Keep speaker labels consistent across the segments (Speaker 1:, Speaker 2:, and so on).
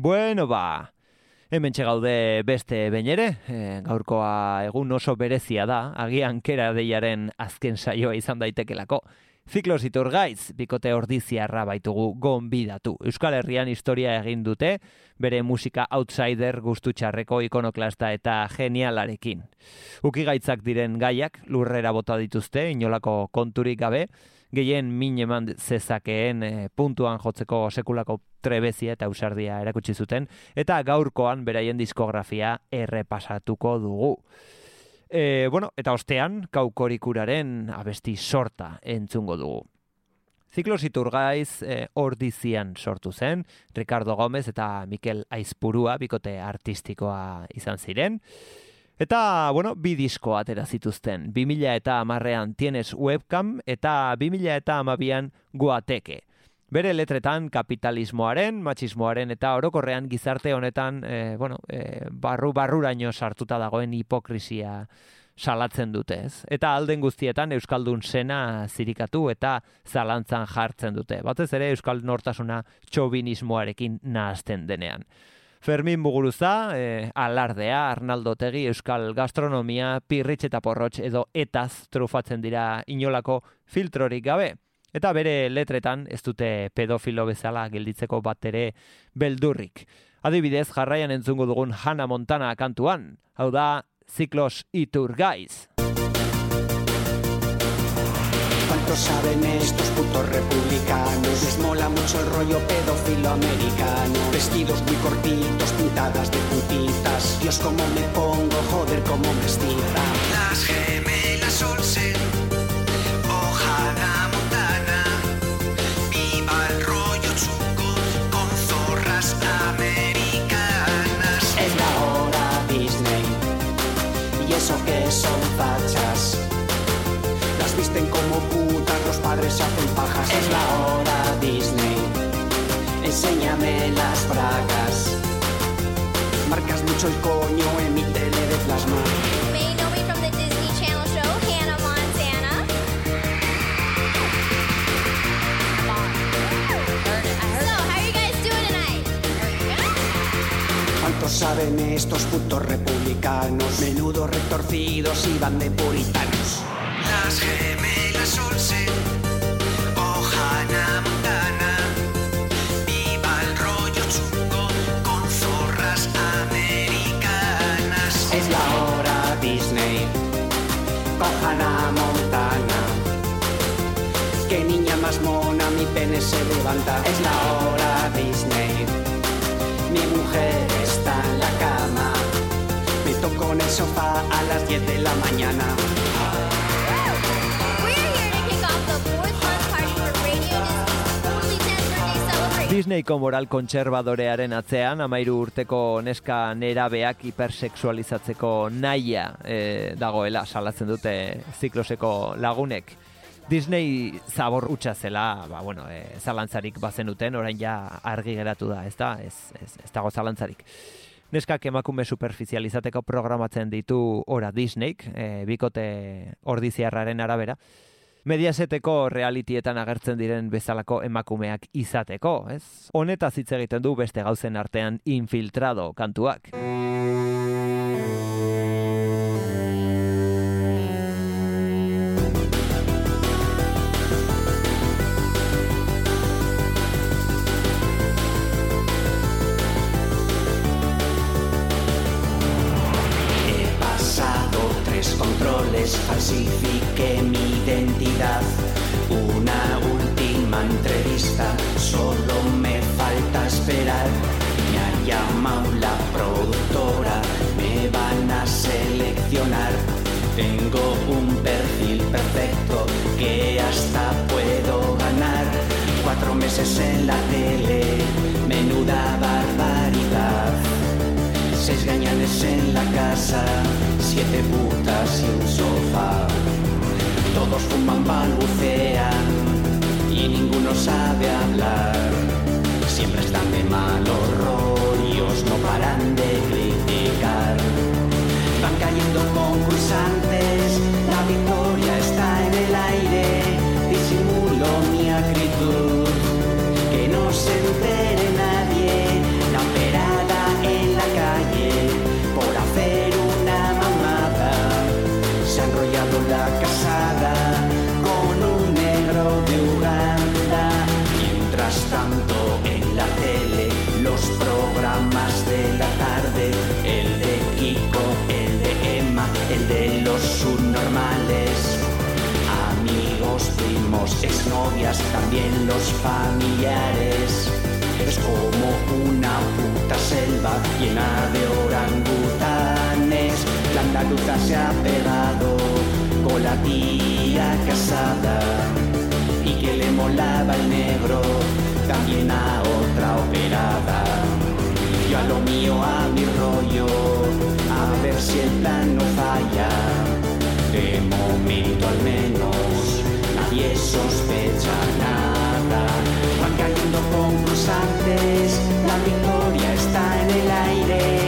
Speaker 1: Bueno, ba, hemen gaude beste bainere, e, gaurkoa egun oso berezia da, agian kera deiaren azken saioa izan daitekelako. Ziklos iturgaiz, bikote ordiziarra baitugu gonbidatu. Euskal Herrian historia egin dute, bere musika outsider gustu txarreko ikonoklasta eta genialarekin. Ukigaitzak diren gaiak lurrera bota dituzte, inolako konturik gabe, gehien min eman zezakeen e, puntuan jotzeko sekulako trebezia eta ausardia erakutsi zuten, eta gaurkoan beraien diskografia errepasatuko dugu. E, bueno, eta ostean, kaukorikuraren abesti sorta entzungo dugu. Ziklos iturgaiz e, ordizian sortu zen, Ricardo Gomez eta Mikel Aizpurua bikote artistikoa izan ziren. Eta, bueno, bi disko atera zituzten. 2000 eta amarrean tienes webcam eta 2000 eta amabian guateke. Bere letretan kapitalismoaren, machismoaren eta orokorrean gizarte honetan, e, bueno, e, barru barruraino sartuta dagoen hipokrisia salatzen dute, ez? Eta alden guztietan euskaldun sena zirikatu eta zalantzan jartzen dute. Batez ere euskal nortasuna txobinismoarekin nahazten denean. Fermin Muguruza, e, alardea, Arnaldo Tegi, Euskal Gastronomia, Pirritx eta Porrotx edo etaz trufatzen dira inolako filtrorik gabe. Eta bere letretan ez dute pedofilo bezala gelditzeko bat ere beldurrik. Adibidez, jarraian entzungo dugun Hannah Montana kantuan. Hau da, Ziklos Iturgaiz.
Speaker 2: ¿Cuánto saben estos putos republicanos? Les mola mucho el rollo pedófilo americano. Vestidos muy cortitos, pintadas de puntitas. Dios, cómo me pongo, joder, cómo me estira.
Speaker 3: Las gemelas Olsen Hannah Montana. Viva el rollo chungo con zorras americanas.
Speaker 2: Es la hora Disney. Y eso que son fachas. Las visten como se hacen pajas. Es la hora Disney. Enséñame las bragas. Marcas mucho el coño en mi tele de plasma. ¿Cuántos saben estos putos republicanos? Menudos retorcidos y van de puritanos. Cojan a Montana. Qué niña más mona, mi pene se levanta. Es la hora Disney. Mi mujer está en la cama. Me toco en el sofá a las 10 de la mañana.
Speaker 1: Disneyko moral kontserbadorearen atzean, amairu urteko neska nerabeak hipersexualizatzeko naia e, dagoela salatzen dute zikloseko lagunek. Disney zabor utxa zela, ba, bueno, e, zalantzarik bazenuten, orain ja argi geratu da, ez da, ez, ez, ez dago zalantzarik. Neskak emakume superficializateko programatzen ditu ora Disneyk, e, bikote ordiziarraren arabera, Mediaseteko realitietan agertzen diren bezalako emakumeak izateko, ez? Honetaz hitz egiten du beste gauzen artean infiltrado kantuak.
Speaker 2: Andaluza se ha pegado con la tía casada y que le molaba el negro también a otra operada. Yo a lo mío, a mi rollo, a ver si el plan no falla. De momento al menos nadie sospecha nada. Van cayendo concursantes, la victoria está en el aire.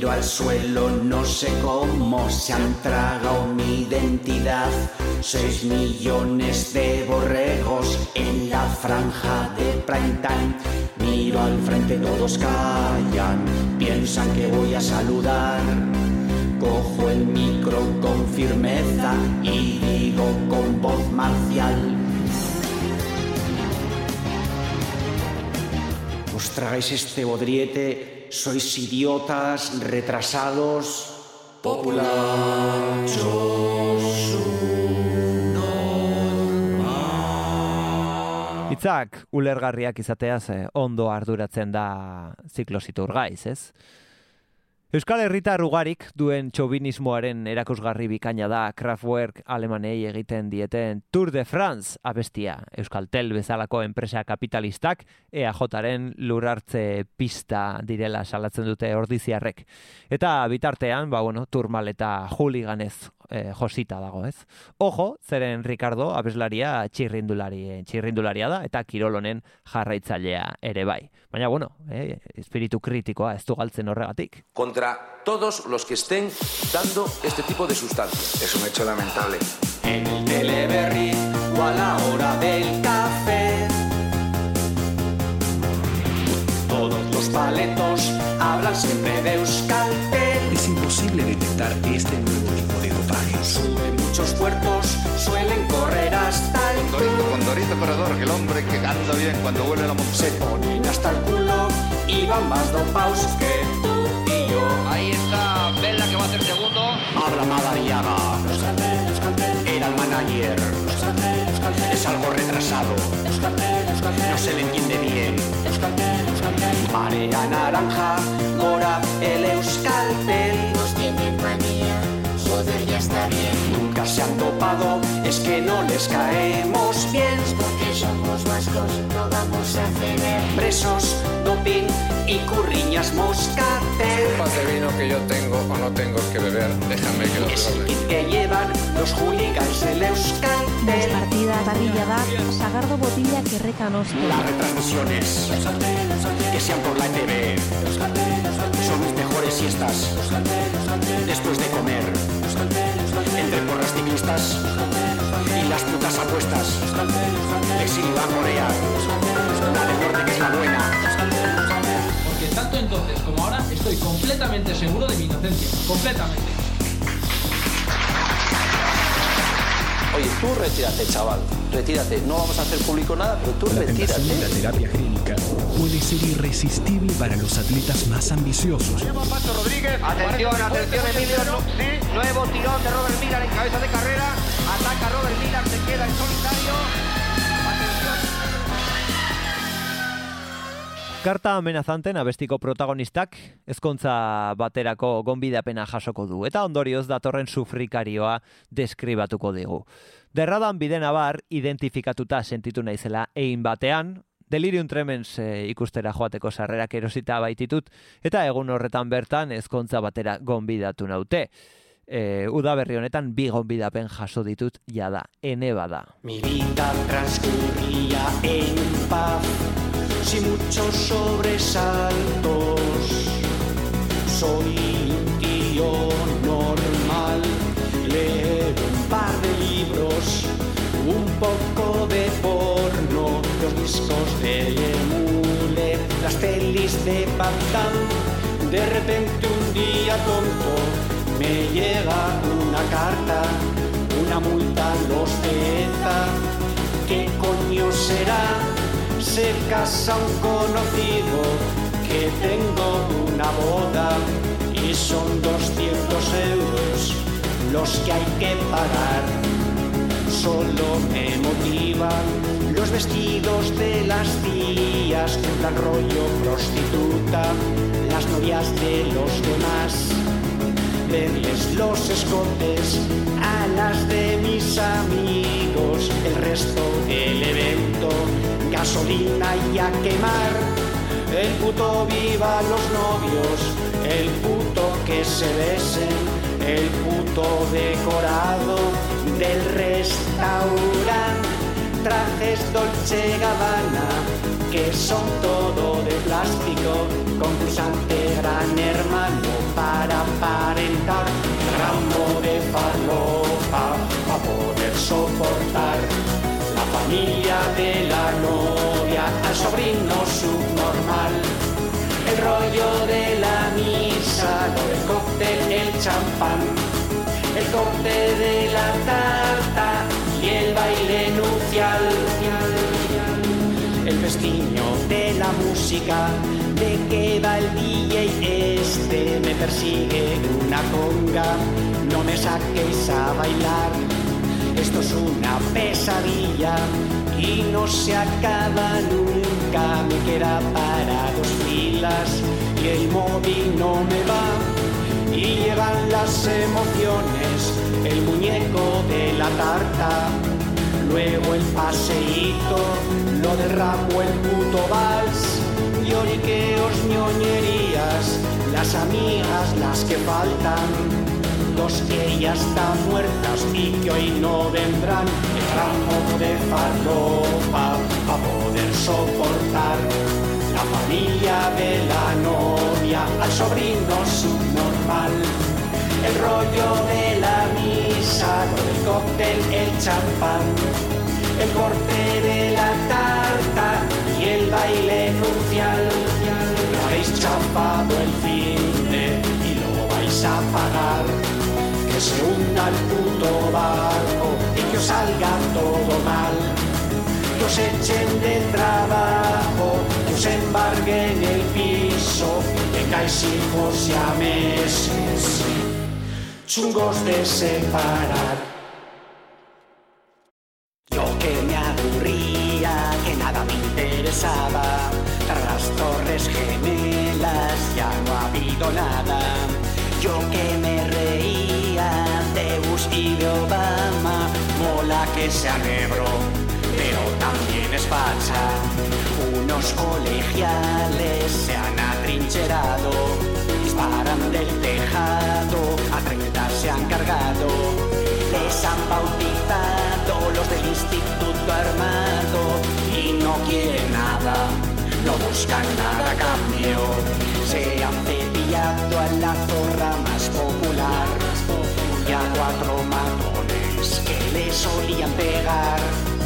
Speaker 2: Miro al suelo, no sé cómo se han tragado mi identidad. Seis millones de borregos en la franja de prime. Miro al frente, todos callan, piensan que voy a saludar. Cojo el micro con firmeza y digo con voz marcial. Os tragáis este bodriete, sois idiotas, retrasados,
Speaker 1: Hitzak ulergarriak izateaz eh, ondo arduratzen da ziklositur gaiz, ez? Euskal Herritar ugarik duen txobinismoaren erakusgarri bikaina da Kraftwerk alemanei egiten dieten Tour de France abestia. Euskaltel bezalako enpresa kapitalistak EAJaren lurartze pista direla salatzen dute ordiziarrek. Eta bitartean, ba bueno, turmal eta juliganez eh, josita dago, ez? Ojo, zeren Ricardo abeslaria txirrindulari, txirrindularia da eta kirolonen jarraitzailea ere bai. Baina bueno, eh, espiritu kritikoa ez du galtzen horregatik.
Speaker 4: Contra todos los que estén dando este tipo de sustancias.
Speaker 5: Es un hecho lamentable.
Speaker 2: En el teleberri o a la hora del café. Todos los paletos hablan siempre de Euskaltel.
Speaker 6: Es imposible detectar este nuevo tipo de dopaje.
Speaker 2: Suben muchos puertos, suelen correr hasta el
Speaker 7: Condorito, Condorito corredor, que el hombre que anda bien cuando vuelve la montaña.
Speaker 2: Se ponen hasta el culo y van más dopados que tú.
Speaker 8: Ahí está Vela que va a hacer segundo.
Speaker 2: Habla Madariaga. Era el manager. Es algo retrasado. No se le entiende bien. Marea naranja, gora el euskaltel.
Speaker 9: Nos tienen manía, joder, ya está bien.
Speaker 2: Nunca se han topado, es que no les caemos bien.
Speaker 9: Porque somos vascos, no vamos a ceder.
Speaker 2: Presos, doping y curriñas moscatel.
Speaker 5: Copas de vino que yo tengo o no tengo que beber, déjame que lo
Speaker 2: Es el kit que llevan los hooligans del euskaltel.
Speaker 10: Partida parrilla da, sagardo botilla que recanos.
Speaker 2: Las retransmisiones que sean por la ETV son mis mejores siestas después de comer entre porras ciclistas y las putas apuestas exilio a Corea la del norte que es la buena
Speaker 11: tanto entonces como ahora estoy completamente seguro de mi inocencia. Completamente.
Speaker 4: Oye, tú retírate, chaval. Retírate. No vamos a hacer público nada, pero tú
Speaker 6: La tentación de la
Speaker 4: retírate.
Speaker 6: terapia génica puede ser irresistible para los atletas más ambiciosos.
Speaker 8: Atención, atención, Emilio. Nu- Nuevo tirón de Robert Miller en cabeza de carrera. Ataca Robert Miller, se queda en solitario.
Speaker 1: Karta amenazanten abestiko protagonistak ezkontza baterako gonbidapena jasoko du eta ondorioz datorren sufrikarioa deskribatuko digu. Derradan biden abar identifikatuta sentitu naizela egin batean, Delirium Tremens e, ikustera joateko sarrerak erosita baititut, eta egun horretan bertan ezkontza batera gonbidatu naute. E, udaberri honetan bi gonbidapen jaso ditut jada, ene bada.
Speaker 2: mi vida transcurría en paz sin muchos sobresaltos soy un tío normal leer un par de libros un poco de porno los discos de Mule las pelis de Damme. de repente un día tonto me llega una carta una multa los ETA ¿Qué coño será? Se casa un conocido que tengo una boda y son 200 euros los que hay que pagar. Solo me motivan los vestidos de las tías, en plan rollo prostituta, las novias de los demás verles los escotes a las de mis amigos, el resto del evento, gasolina y a quemar, el puto viva los novios, el puto que se besen, el puto decorado del restaurante, trajes Dolce Gabbana que son todo de plástico, concursante gran hermano para aparentar, ramo de farlopa para poder soportar familia de la novia, al sobrino subnormal, el rollo de la misa, lo del cóctel, el champán, el corte de la tarta y el baile nupcial. El festiño de la música, de que va el DJ este, me persigue una conga, no me saquéis a bailar, esto es una pesadilla y no se acaba nunca, me queda para dos filas y el móvil no me va. Y llegan las emociones, el muñeco de la tarta. Luego el paseíto, lo derramo el puto vals, lloriqueos, ñoñerías, las amigas, las que faltan, que ya están muertas y que hoy no vendrán, el ramo de farlopa a poder soportar. La familia de la novia, al sobrino subnormal, el rollo de la misa, del cóctel, el champán, el corte de la tarta y el baile nupcial. Habéis chapado el fin de y lo vais a pagar. Se hunda el puto barco y que os salga todo mal. Que os echen de trabajo, que os embarguen el piso, que tengáis hijos y a meses chungos de separar. Colegiales se han atrincherado, disparan del tejado, a 30 se han cargado, les han bautizado los del Instituto Armado y no quieren nada, no buscan nada a cambio, se han cepillado a la zorra más popular y a cuatro matones que le solían pegar.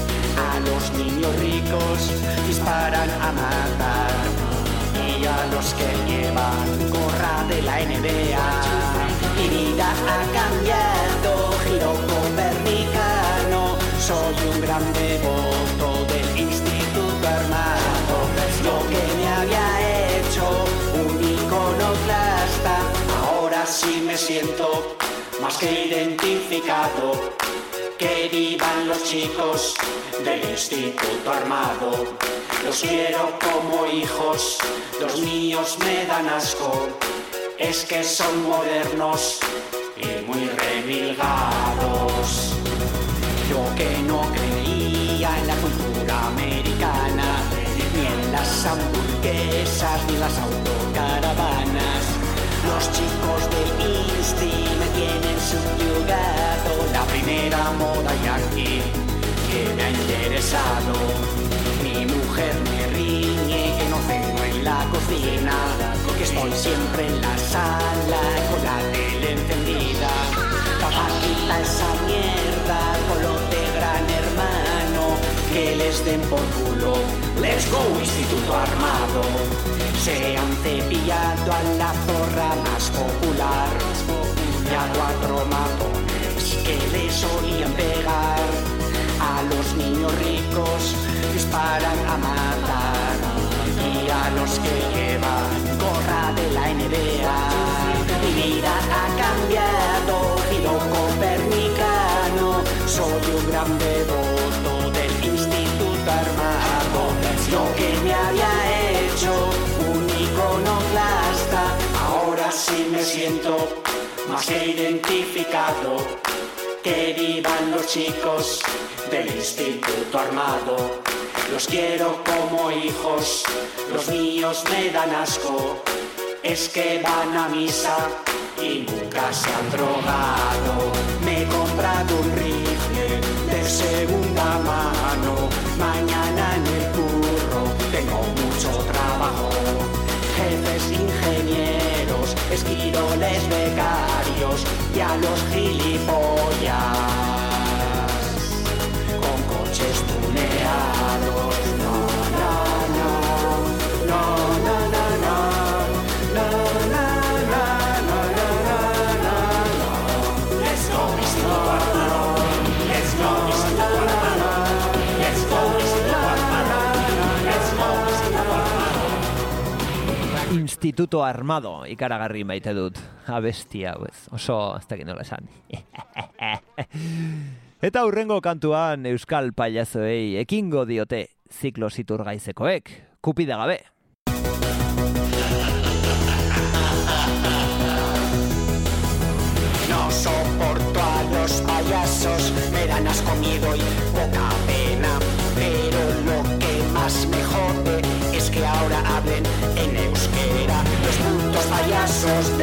Speaker 2: Los niños ricos disparan a matar y a los que llevan gorra de la NBA. Mi vida ha cambiado, giro copernicano, soy un gran devoto del Instituto Armado. Lo que me había hecho un iconoclasta, ahora sí me siento más que identificado. Que vivan los chicos del Instituto Armado. Los quiero como hijos, los míos me dan asco. Es que son modernos y muy remilgados. Yo que no creía en la cultura americana, ni en las hamburguesas, ni las autocaravanas. Los chicos del Insti me tienen subyugado. La primera moda yankee que me ha interesado. Mi mujer me riñe que no ceno en la cocina Que estoy siempre en la sala con la tele encendida. Capacita esa mierda con Que les den por culo. Let's go Instituto Armado. Se han cepillado a la zorra más popular. Y a cuatro matones que le solían pegar. A los niños ricos disparan a matar. Y a los que Lo que me había hecho un iconoclasta Ahora sí me siento más que identificado. Que vivan los chicos del Instituto Armado. Los quiero como hijos, los míos me dan asco. Es que van a misa y nunca se han drogado. Me he comprado un rifle de segunda mano esquiroles becarios Y a los gilipollas. Con coches tuneados Instituto Armado
Speaker 1: ikaragarri maite dut. Abestia, hau ez. Oso, ez dakit nola esan. Eta hurrengo kantuan Euskal Pailazoei ekingo diote ziklo ziturgaizekoek. Kupida gabe.
Speaker 2: No soporto a los payasos, me dan asco miedo y poca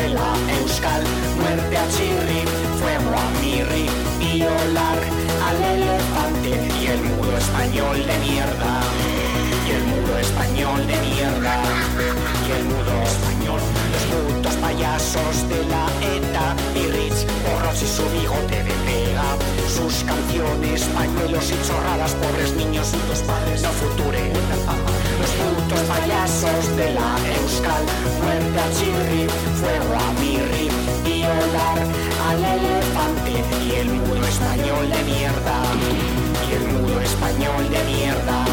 Speaker 2: la Euskal, muerte a Chirri, fuego a Mirri, violar al elefante y el mudo español de mierda. Y el mudo español de mierda. Y el mudo español. Los putos payasos de la ETA y Rich, borros y su bigote de pega. Sus canciones, pañuelos y chorradas, pobres niños y tus padres no future. Los putos payasos de la Euskal, muerte a Chirri, fuego a Mirri, violar al elefante y el mudo español de mierda. Y el mudo español de mierda.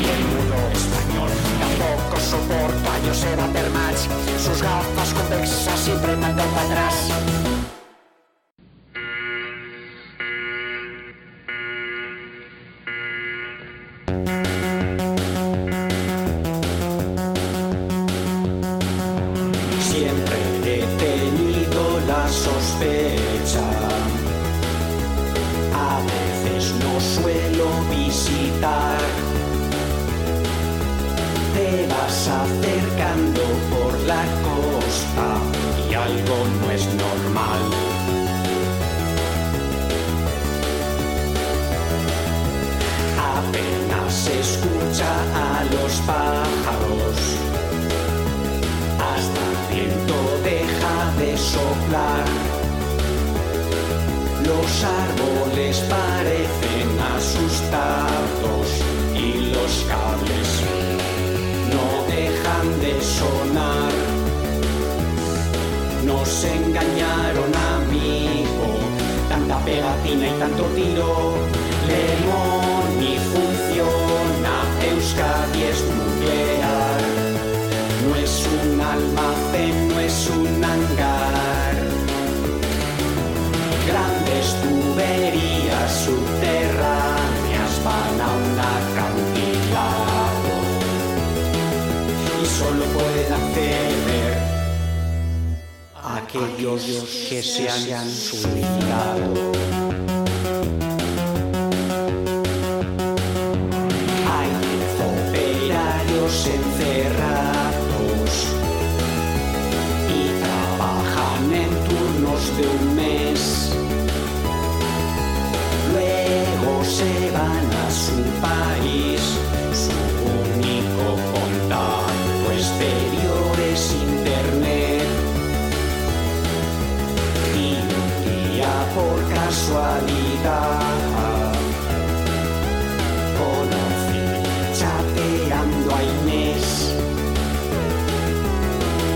Speaker 2: Y el mudo español. Tampoco soporto a Joseba Permach. Sus gafas convexas siempre dado para atrás. Nos engañaron, amigo, tanta pegatina y tanto tiro. Aquellos que se han suicidado. Hay operarios encerrados y trabajan en turnos de un mes. Luego se van a su país, conocí chateando a Inés.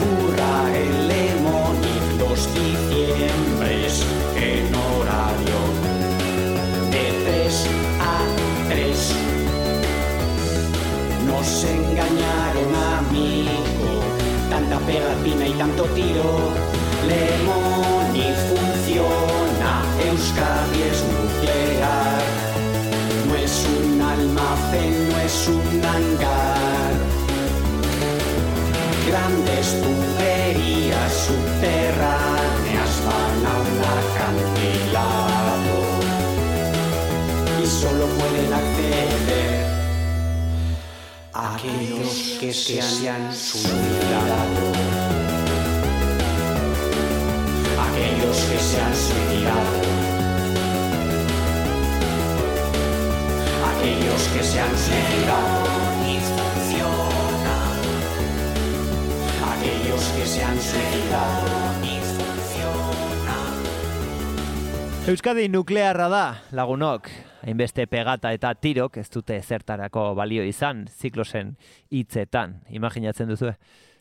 Speaker 2: Curra el lemon y los diciembres en horario de 3 a 3. Nos engañaron, amigo, tanta pegatina y tanto tiro. Lemon y Euskadi es nuclear. No es un almacén, no es un hangar. Grandes tuberías subterráneas van a un acantilado y solo pueden acceder aquellos que se han suicidado. Han suicidado. Aquellos que se han suicidado. Y funciona. Aquellos que se han suicidado.
Speaker 1: Euskadi nuklearra da, lagunok. Hainbeste pegata eta tirok ez dute zertarako balio izan, ziklosen hitzetan. Imaginatzen duzu.
Speaker 2: Dice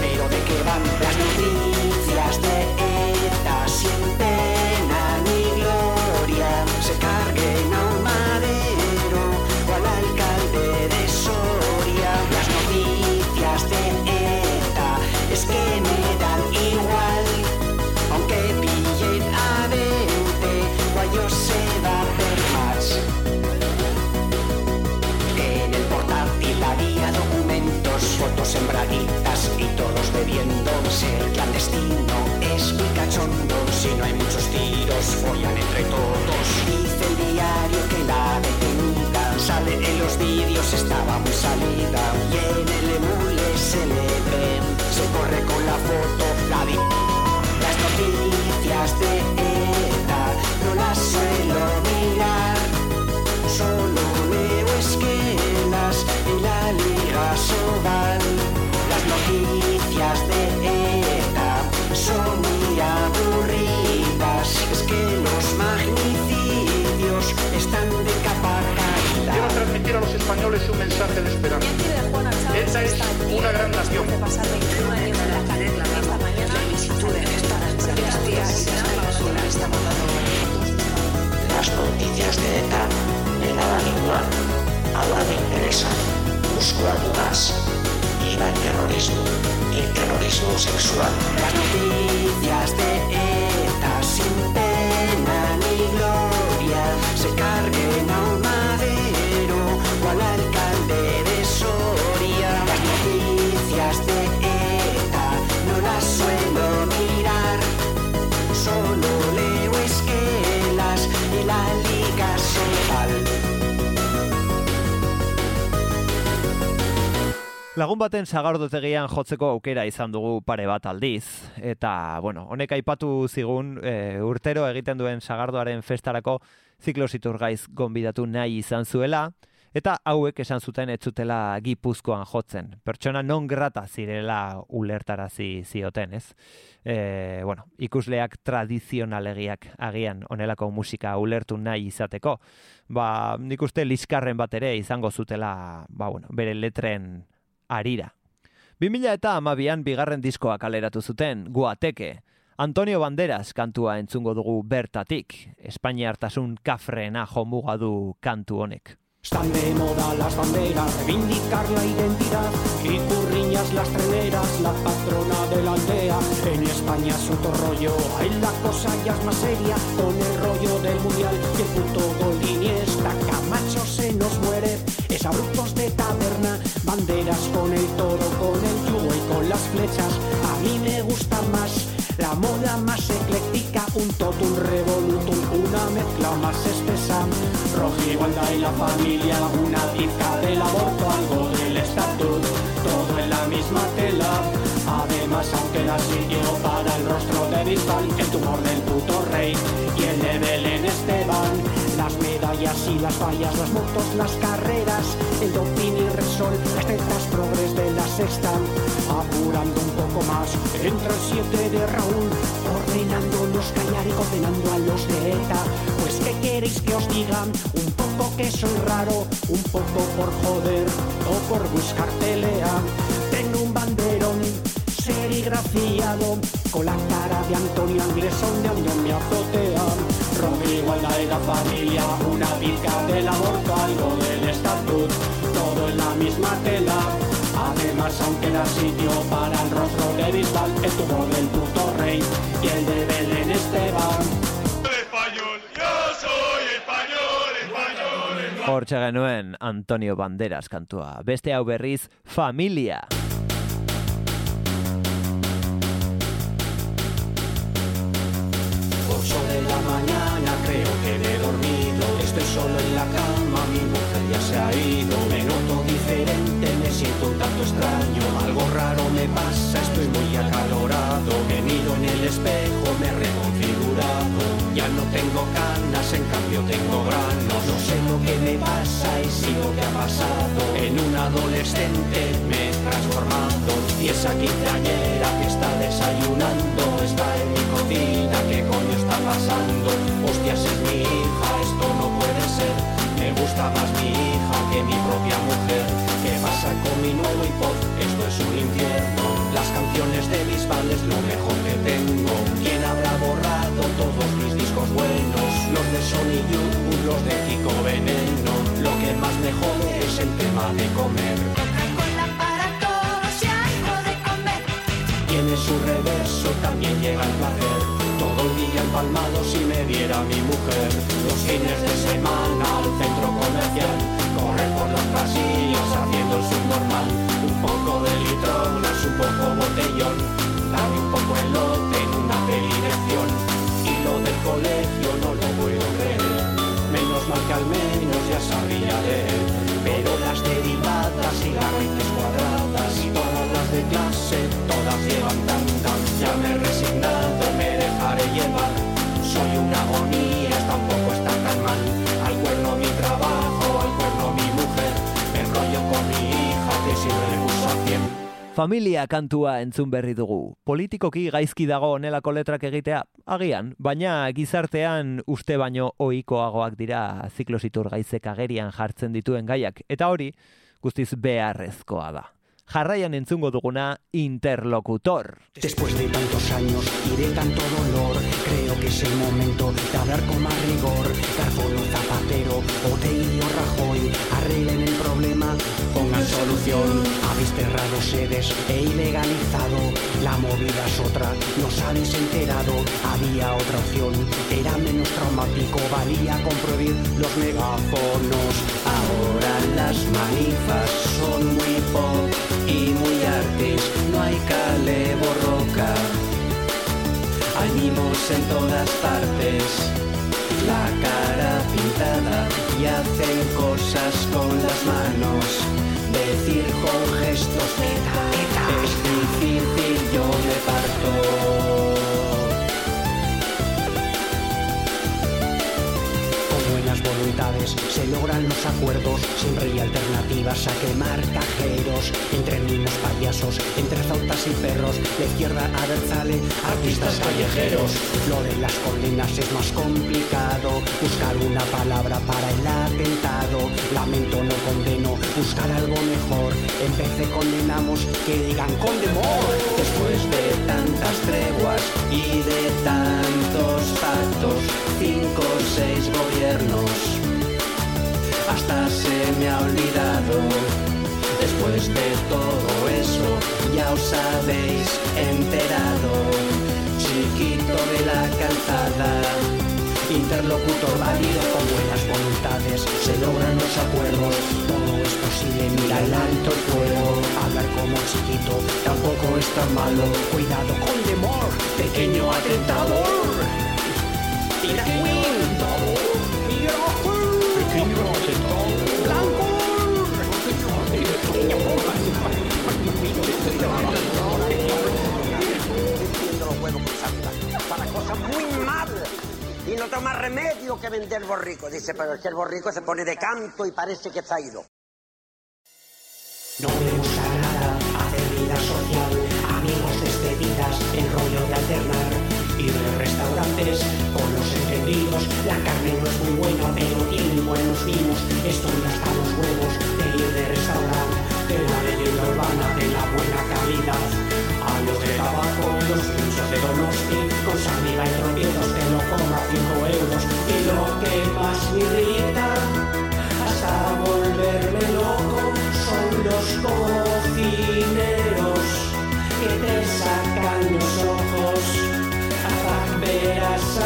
Speaker 2: pero de qué van las noticias entre todos. Dice el diario que la detenida sale en los vídeos, estaba muy salida. Y en el emule se le ve, se corre con la foto, la vi. Las noticias Es
Speaker 12: una gran nación.
Speaker 2: Las noticias de ETA me daban igual. Ahora me interesan. Busco algo más. Iba el terrorismo. El terrorismo sexual. Las noticias de ETA sin
Speaker 1: Lagun baten sagardotegian jotzeko aukera izan dugu pare bat aldiz, eta, bueno, honek aipatu zigun e, urtero egiten duen sagardoaren festarako ziklositurgaiz gonbidatu nahi izan zuela, eta hauek esan zuten ez zutela gipuzkoan jotzen. Pertsona non grata zirela ulertarazi zioten, ez? E, bueno, ikusleak tradizionalegiak agian onelako musika ulertu nahi izateko, ba, nik uste liskarren bat ere izango zutela, ba, bueno, bere letren arira. 2000 eta amabian bigarren diskoa kaleratu zuten, Guateke. Antonio Banderas kantua entzungo dugu bertatik. Espainia hartasun kafreena jomuga du kantu honek.
Speaker 2: Están de moda las banderas, reivindicar la identidad, Icurriñas las treneras, la patrona de la aldea. En España es otro rollo, ahí la cosa ya es más seria, con el rollo del mundial y el puto gol Camacho se nos muere, es abruptos de taberna, banderas con el toro, con el yugo y con las flechas. A mí me gusta más la moda más ecléctica, un totum revolutum, una mezcla más espesa. Roja igualdad y la familia, una pizca del aborto, algo del estatuto, todo en la misma tela. Además, aunque da sitio para el rostro de Bisbal, el tumor del puto rey Las medallas y las fallas, las motos, las carreras, el doping y resol, las tetas progres de la sexta. Apurando un poco más, entra el 7 de Raúl, ordenándonos callar y condenando a los de ETA. Pues, ¿qué queréis que os digan? Un poco que soy raro, un poco por joder o por buscar pelea. Tengo un banderón serigrafiado con la cara de Antonio Anglés donde me azotea. Igualdad de la familia, una pizca del aborto, algo del estatut, todo en la misma tela. Además, aunque da sitio para el rostro de Bisbal, el tumor del puto rey y el de Belén Esteban.
Speaker 1: Hortxe genuen Antonio Banderas kantua. Beste hau berriz, Familia.
Speaker 2: Ocho extraño Algo raro me pasa, estoy muy acalorado Me miro en el espejo, me he reconfigurado Ya no tengo canas, en cambio tengo granos No sé lo que me pasa y si lo que ha pasado En un adolescente me he transformado Y esa quinceañera que está desayunando Está en mi cocina, ¿qué coño está pasando? Hostias, es mi hija, esto no puede ser Me gusta más mi hija que mi propia mujer ¿Qué pasa con mi nuevo iPod? Esto es un infierno. Las canciones de Bisbal es lo mejor que tengo. ¿Quién habrá borrado todos mis discos buenos? Los de Sony Youth, los de Kiko Veneno. Lo que más me jode es el tema de comer. Tiene su reverso, también llega el placer Día empalmado si me viera mi mujer. Los fines de semana al centro comercial Correr por los pasillos haciendo el subnormal. Un poco de litronas, un poco botellón. Dame un poco el lote en una dirección Y lo del colegio no lo puedo creer. Menos mal que al menos ya sabía leer
Speaker 1: Familia kantua entzun berri dugu. Politikoki gaizki dago honelako letrak egitea, agian, baina gizartean uste baino ohikoagoak dira ziklositur gaizek agerian jartzen dituen gaiak, eta hori guztiz beharrezkoa da. Jarraian entzungo duguna interlocutor.
Speaker 2: Después de tantos años y de tanto dolor, creo que es el momento de hablar con más rigor. Carbono, Zapatero, Oteilio, Rajoy, arreglen el problema, pongan solución. Habéis cerrado sedes e ilegalizado, la movida es otra, nos habéis enterado. Había otra opción, era menos traumático, valía con los megáfonos. Ahora las manifas son muy pop y muy artes, no hay cale borroca. Hay en todas partes, la cara y hacen cosas con las manos. Decir con gestos teta, teta, es difícil, yo me parto. Se logran los acuerdos, siempre hay alternativas a quemar cajeros, entre niños payasos, entre zautas y perros, la izquierda Abertzale, artistas callejeros. Lo de las colinas es más complicado, buscar una palabra para el atentado, lamento no condeno, buscar algo mejor, en vez de condenamos que digan condemor. Después de tantas treguas y de tantos pactos, cinco o seis gobiernos, hasta se me ha olvidado. Después de todo eso, ya os habéis enterado. Chiquito de la calzada, interlocutor válido con buenas voluntades, se logran los acuerdos. Todo es posible, mira el alto fuego. Hablar como chiquito tampoco es tan malo. Cuidado con demor, pequeño atentador.
Speaker 13: No toma remedio que vender borrico. Dice, pero es que el borrico se pone de canto y parece que está ido.
Speaker 2: No me gusta nada hacer vida social, amigos despedidas, el rollo de alternar, ir de restaurantes con los entendidos, la carne no es muy buena pero tiene buenos vinos, estoy hasta los huevos de ir de restaurante, de la leyenda urbana de la buena calidad, años de tabaco, los pinchos de Donosti, con saliva y tropiezos te lo cobra 5 euros, y lo que más me irrita, hasta volverme loco, son los cocineros que te sacan los ojos. A Veras a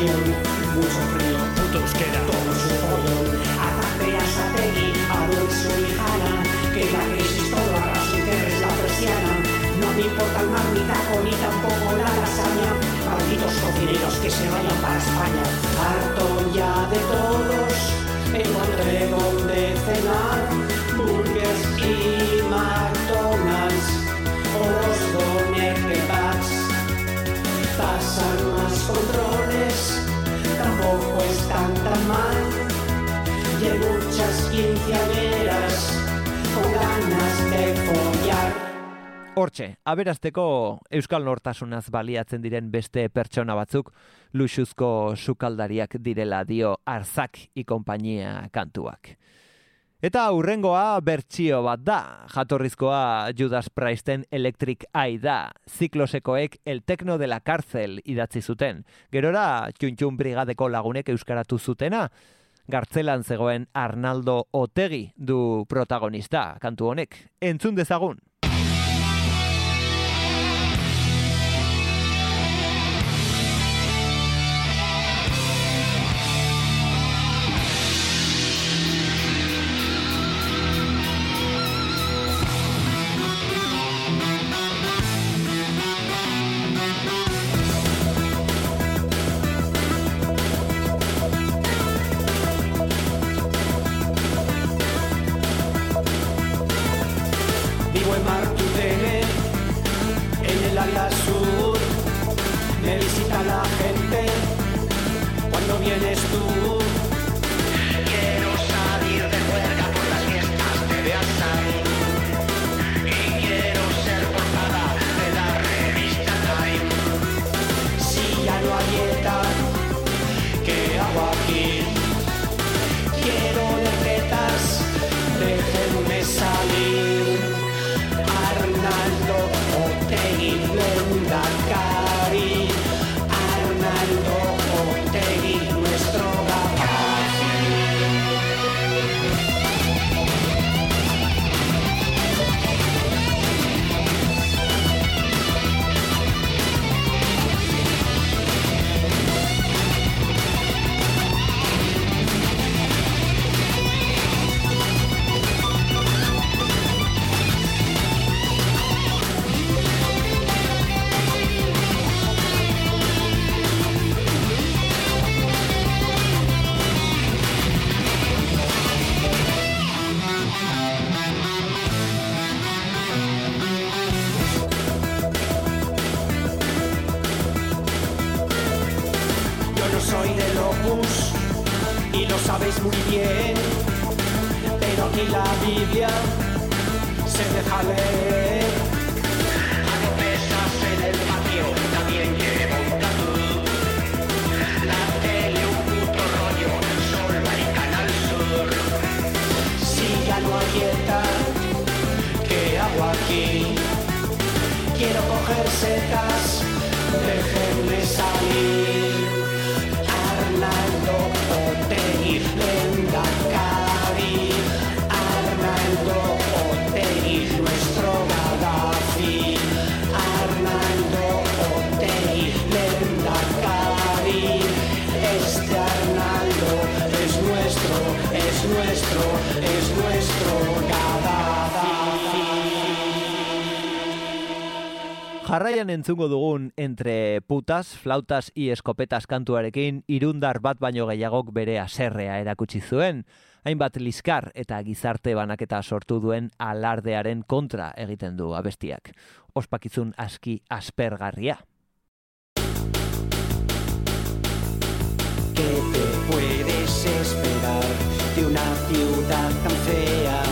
Speaker 2: canción. Mucho frío, puto euskera, todo su follón. Ataque a Sategui, a Luis Subijana, que la crisis todo arrasa y cierres la persiana. No me importa el mar, ni taco, ni tampoco la lasaña. Malditos cocineros que se vayan para España. Harto ya de todos, encontré donde cenar. Burgers y McDonald's o los doner kebabs. Pasan más controles, tampoco están tan mal. Y hay muchas quinceañeras con ganas de follar.
Speaker 1: Hortxe, aberazteko Euskal Nortasunaz baliatzen diren beste pertsona batzuk luxuzko sukaldariak direla dio Arzak i konpainia kantuak. Eta hurrengoa bertsio bat da, jatorrizkoa Judas Price'ten Electric Eye da, ziklosekoek El Tecno de la Cárcel idatzi zuten. Gerora, txuntxun brigadeko lagunek euskaratu zutena, gartzelan zegoen Arnaldo Otegi du protagonista kantu honek. Entzun dezagun.
Speaker 2: Muy bien, pero aquí la Biblia se deja leer. Hago pesas en el patio, también que monta tú. La tele un puto rollo, solo hay Canal Sur. Si ya no hay ETA, ¿qué hago aquí? Quiero coger setas, déjenme salir.
Speaker 1: Jarraian entzungo dugun entre putas, flautas y escopetas kantuarekin irundar bat baino gehiagok bere aserrea erakutsi zuen, hainbat liskar eta gizarte banaketa sortu duen alardearen kontra egiten du abestiak. Ospakizun aski aspergarria.
Speaker 2: ¿Qué te puedes esperar de una ciudad tan fea?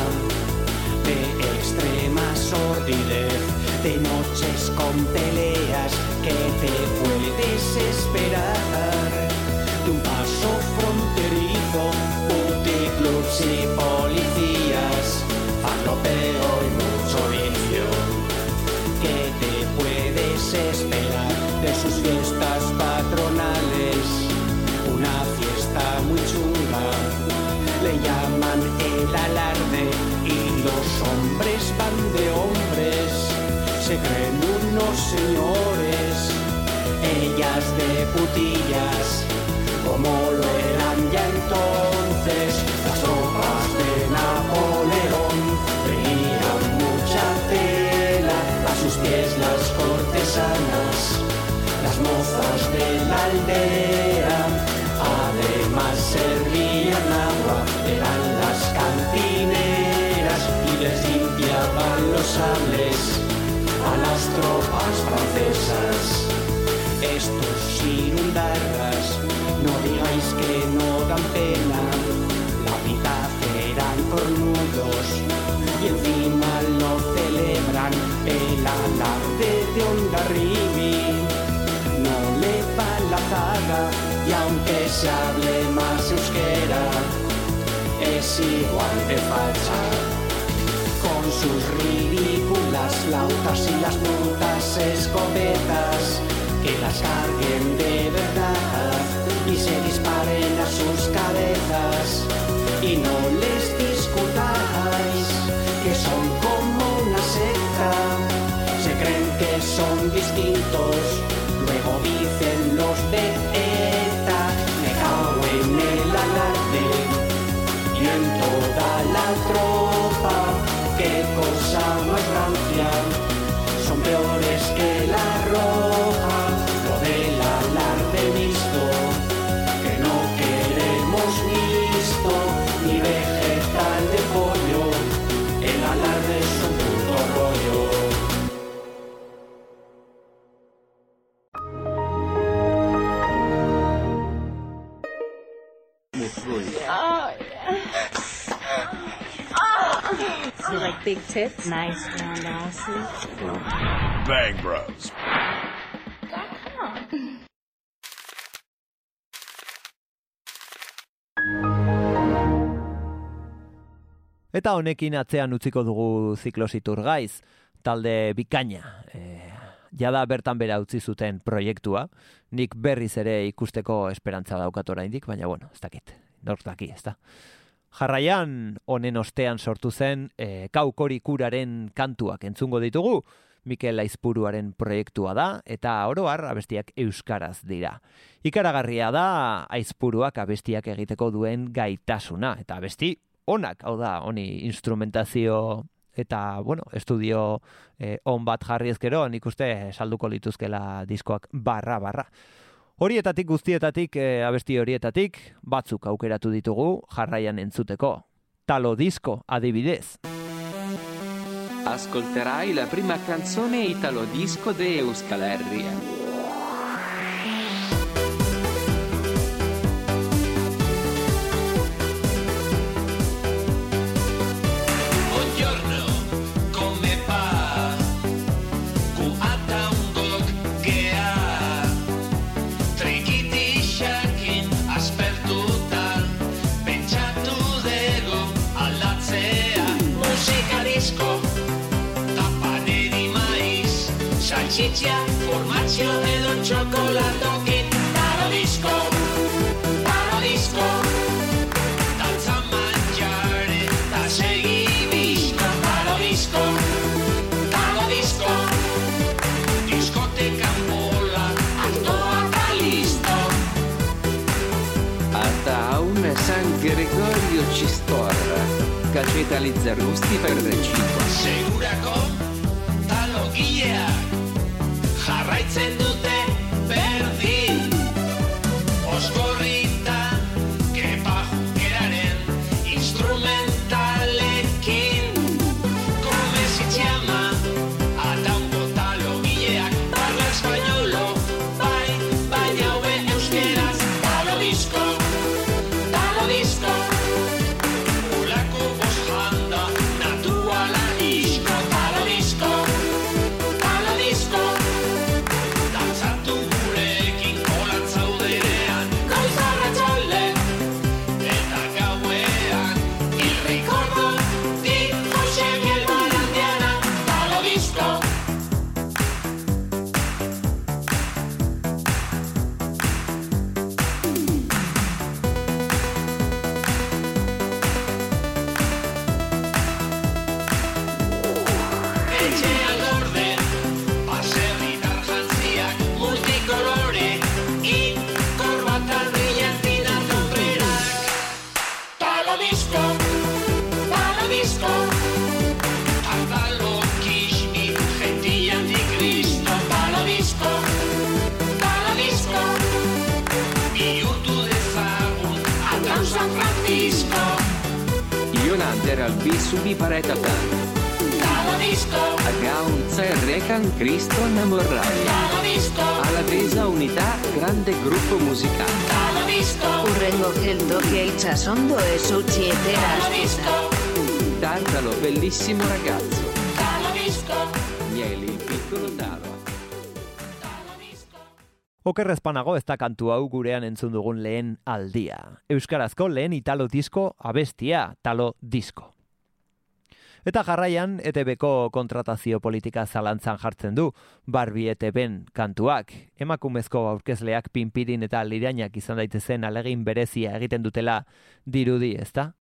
Speaker 2: De extrema sordidez, de noches con peleas. ¿Qué te puedes esperar señores, ellas de putillas, como lo eran ya entonces las tropas de Napoleón, tenían mucha tela, a sus pies las cortesanas, las mozas de la aldea, además servían agua, eran las cantineras y les limpiaban los sables a las tropas francesas. Estos irundarras, no digáis que no dan pena, la mitad eran cornudos y encima lo celebran el alarde de Ondarribi. No le va la zaga y aunque se hable más euskera, es igual de facha. Sus ridículas flautas y las putas escopetas, que las carguen de verdad y se disparen a sus cabezas. Y no les discutáis que son como una secta, se creen que son distintos, luego dicen los de ETA,
Speaker 14: Nice round asses.
Speaker 15: Bang Bros.
Speaker 1: Eta honekin atzean utziko dugu ziklozitur gaiz, talde bikaina. E, jada bertan bera utzi zuten proiektua, nik berriz ere ikusteko esperantza daukat oraindik, baina bueno, ez dakit, nork daki, ez da. Jarraian, honen ostean sortu zen, e, kaukorikuraren kantuak entzungo ditugu, Mikel Aizpuruaren proiektua da, eta oroar abestiak euskaraz dira. Ikaragarria da Aizpuruak abestiak egiteko duen gaitasuna, eta abesti onak, hau da, honi instrumentazio eta, bueno, estudio eh, on bat jarri ezkero, nik uste salduko lituzkela diskoak barra-barra. Horietatik guztietatik, eh, abesti horietatik, batzuk aukeratu ditugu jarraian entzuteko. Talo disko adibidez.
Speaker 16: Ascolterai la prima canzone italo disco de Euskal Herria. ondo e
Speaker 17: società stessa.
Speaker 16: Tartalo, bellissimo ragazzo. Mieli, piccolo talo.
Speaker 18: Oker espanago ez da kantu hau gurean entzun dugun lehen aldia. Euskarazko lehen italo disko abestia, talo disko. Eta jarraian, ETB-ko kontratazio politika zalantzan jartzen du, barbi ETB-en kantuak. Emakumezko aurkezleak pinpirin eta lirainak izan daitezen alegin berezia egiten dutela dirudi, ezta?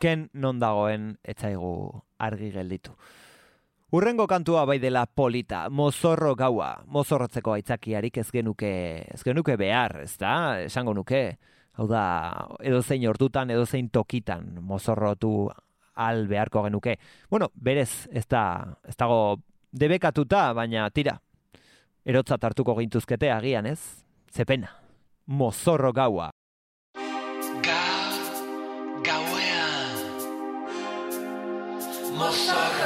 Speaker 18: ken non dagoen etzaigu argi gelditu. Urrengo kantua bai dela polita, mozorro gaua, mozorrotzeko aitzakiarik ez genuke, ez genuke behar, ez da, esango nuke. Hau da, edozein ordutan, edozein tokitan mozorrotu al beharko genuke. Bueno, berez, ez da, ez dago debekatuta, baina tira. Erotza hartuko gintuzkete agian, ez? Zepena. Mozorro gaua.
Speaker 19: Moshe.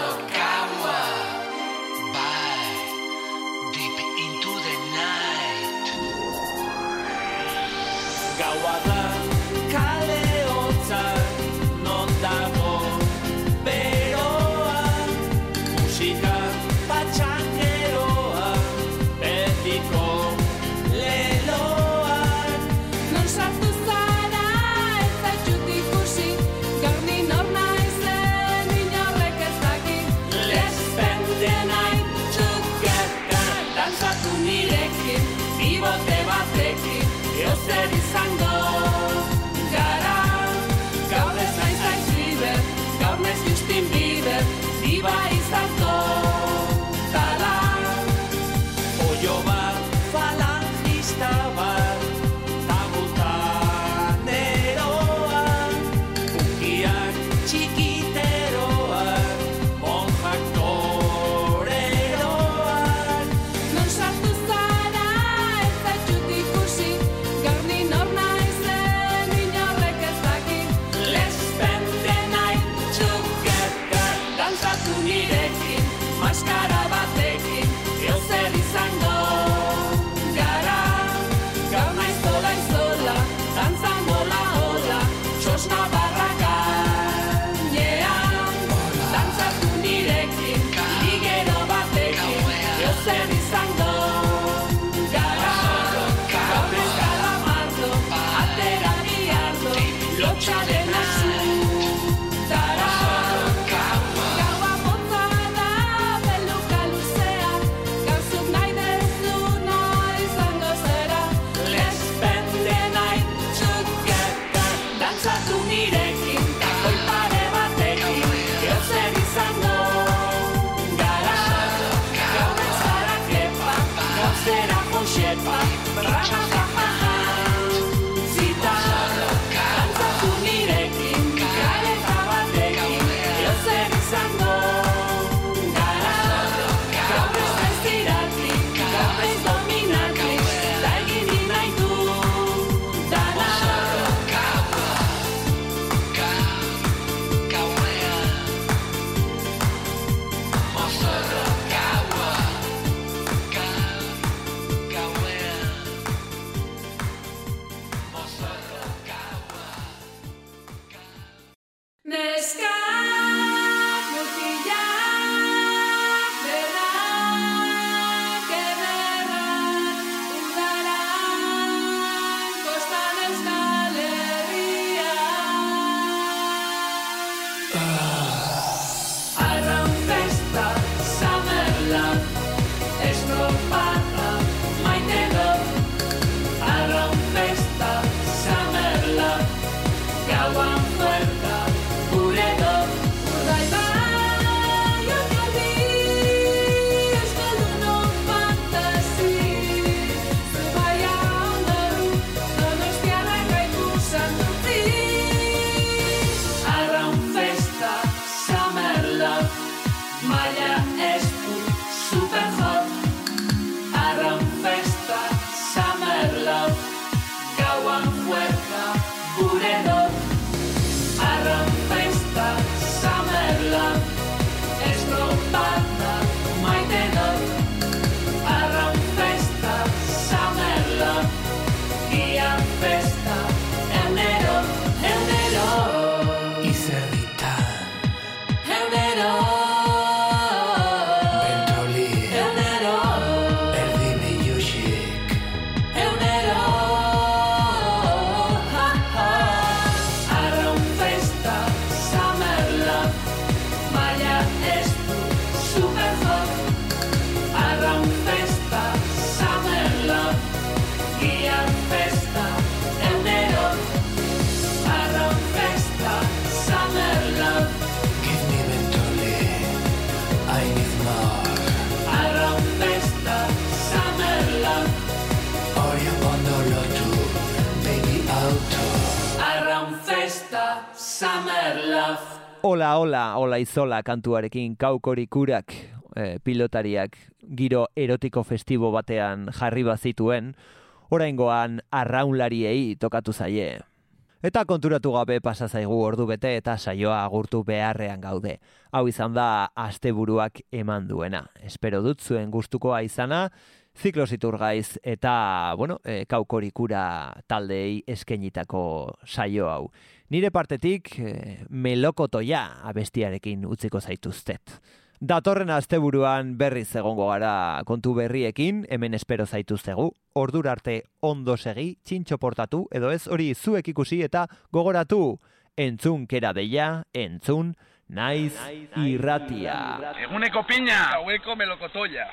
Speaker 19: Love.
Speaker 1: Hola, hola, hola izola kantuarekin kaukorikurak eh, pilotariak giro erotiko festibo batean jarri bazituen, oraingoan arraunlariei tokatu zaie. Eta konturatu gabe pasa zaigu ordu bete eta saioa agurtu beharrean gaude. Hau izan da asteburuak eman duena. Espero dut zuen gustukoa izana, ziklositur gaiz eta, bueno, e, kaukorikura taldei eskenitako saio hau. Nire partetik e, melokotoia abestiarekin utziko zaituztet. Datorren asteburuan berriz egongo gara kontu berriekin, hemen espero zaituztegu. Ordura arte ondo segi, txintxo portatu, edo ez hori zuek ikusi eta gogoratu. Entzun kera deia, entzun, naiz irratia.
Speaker 12: Eguneko piña, haueko melokotoia.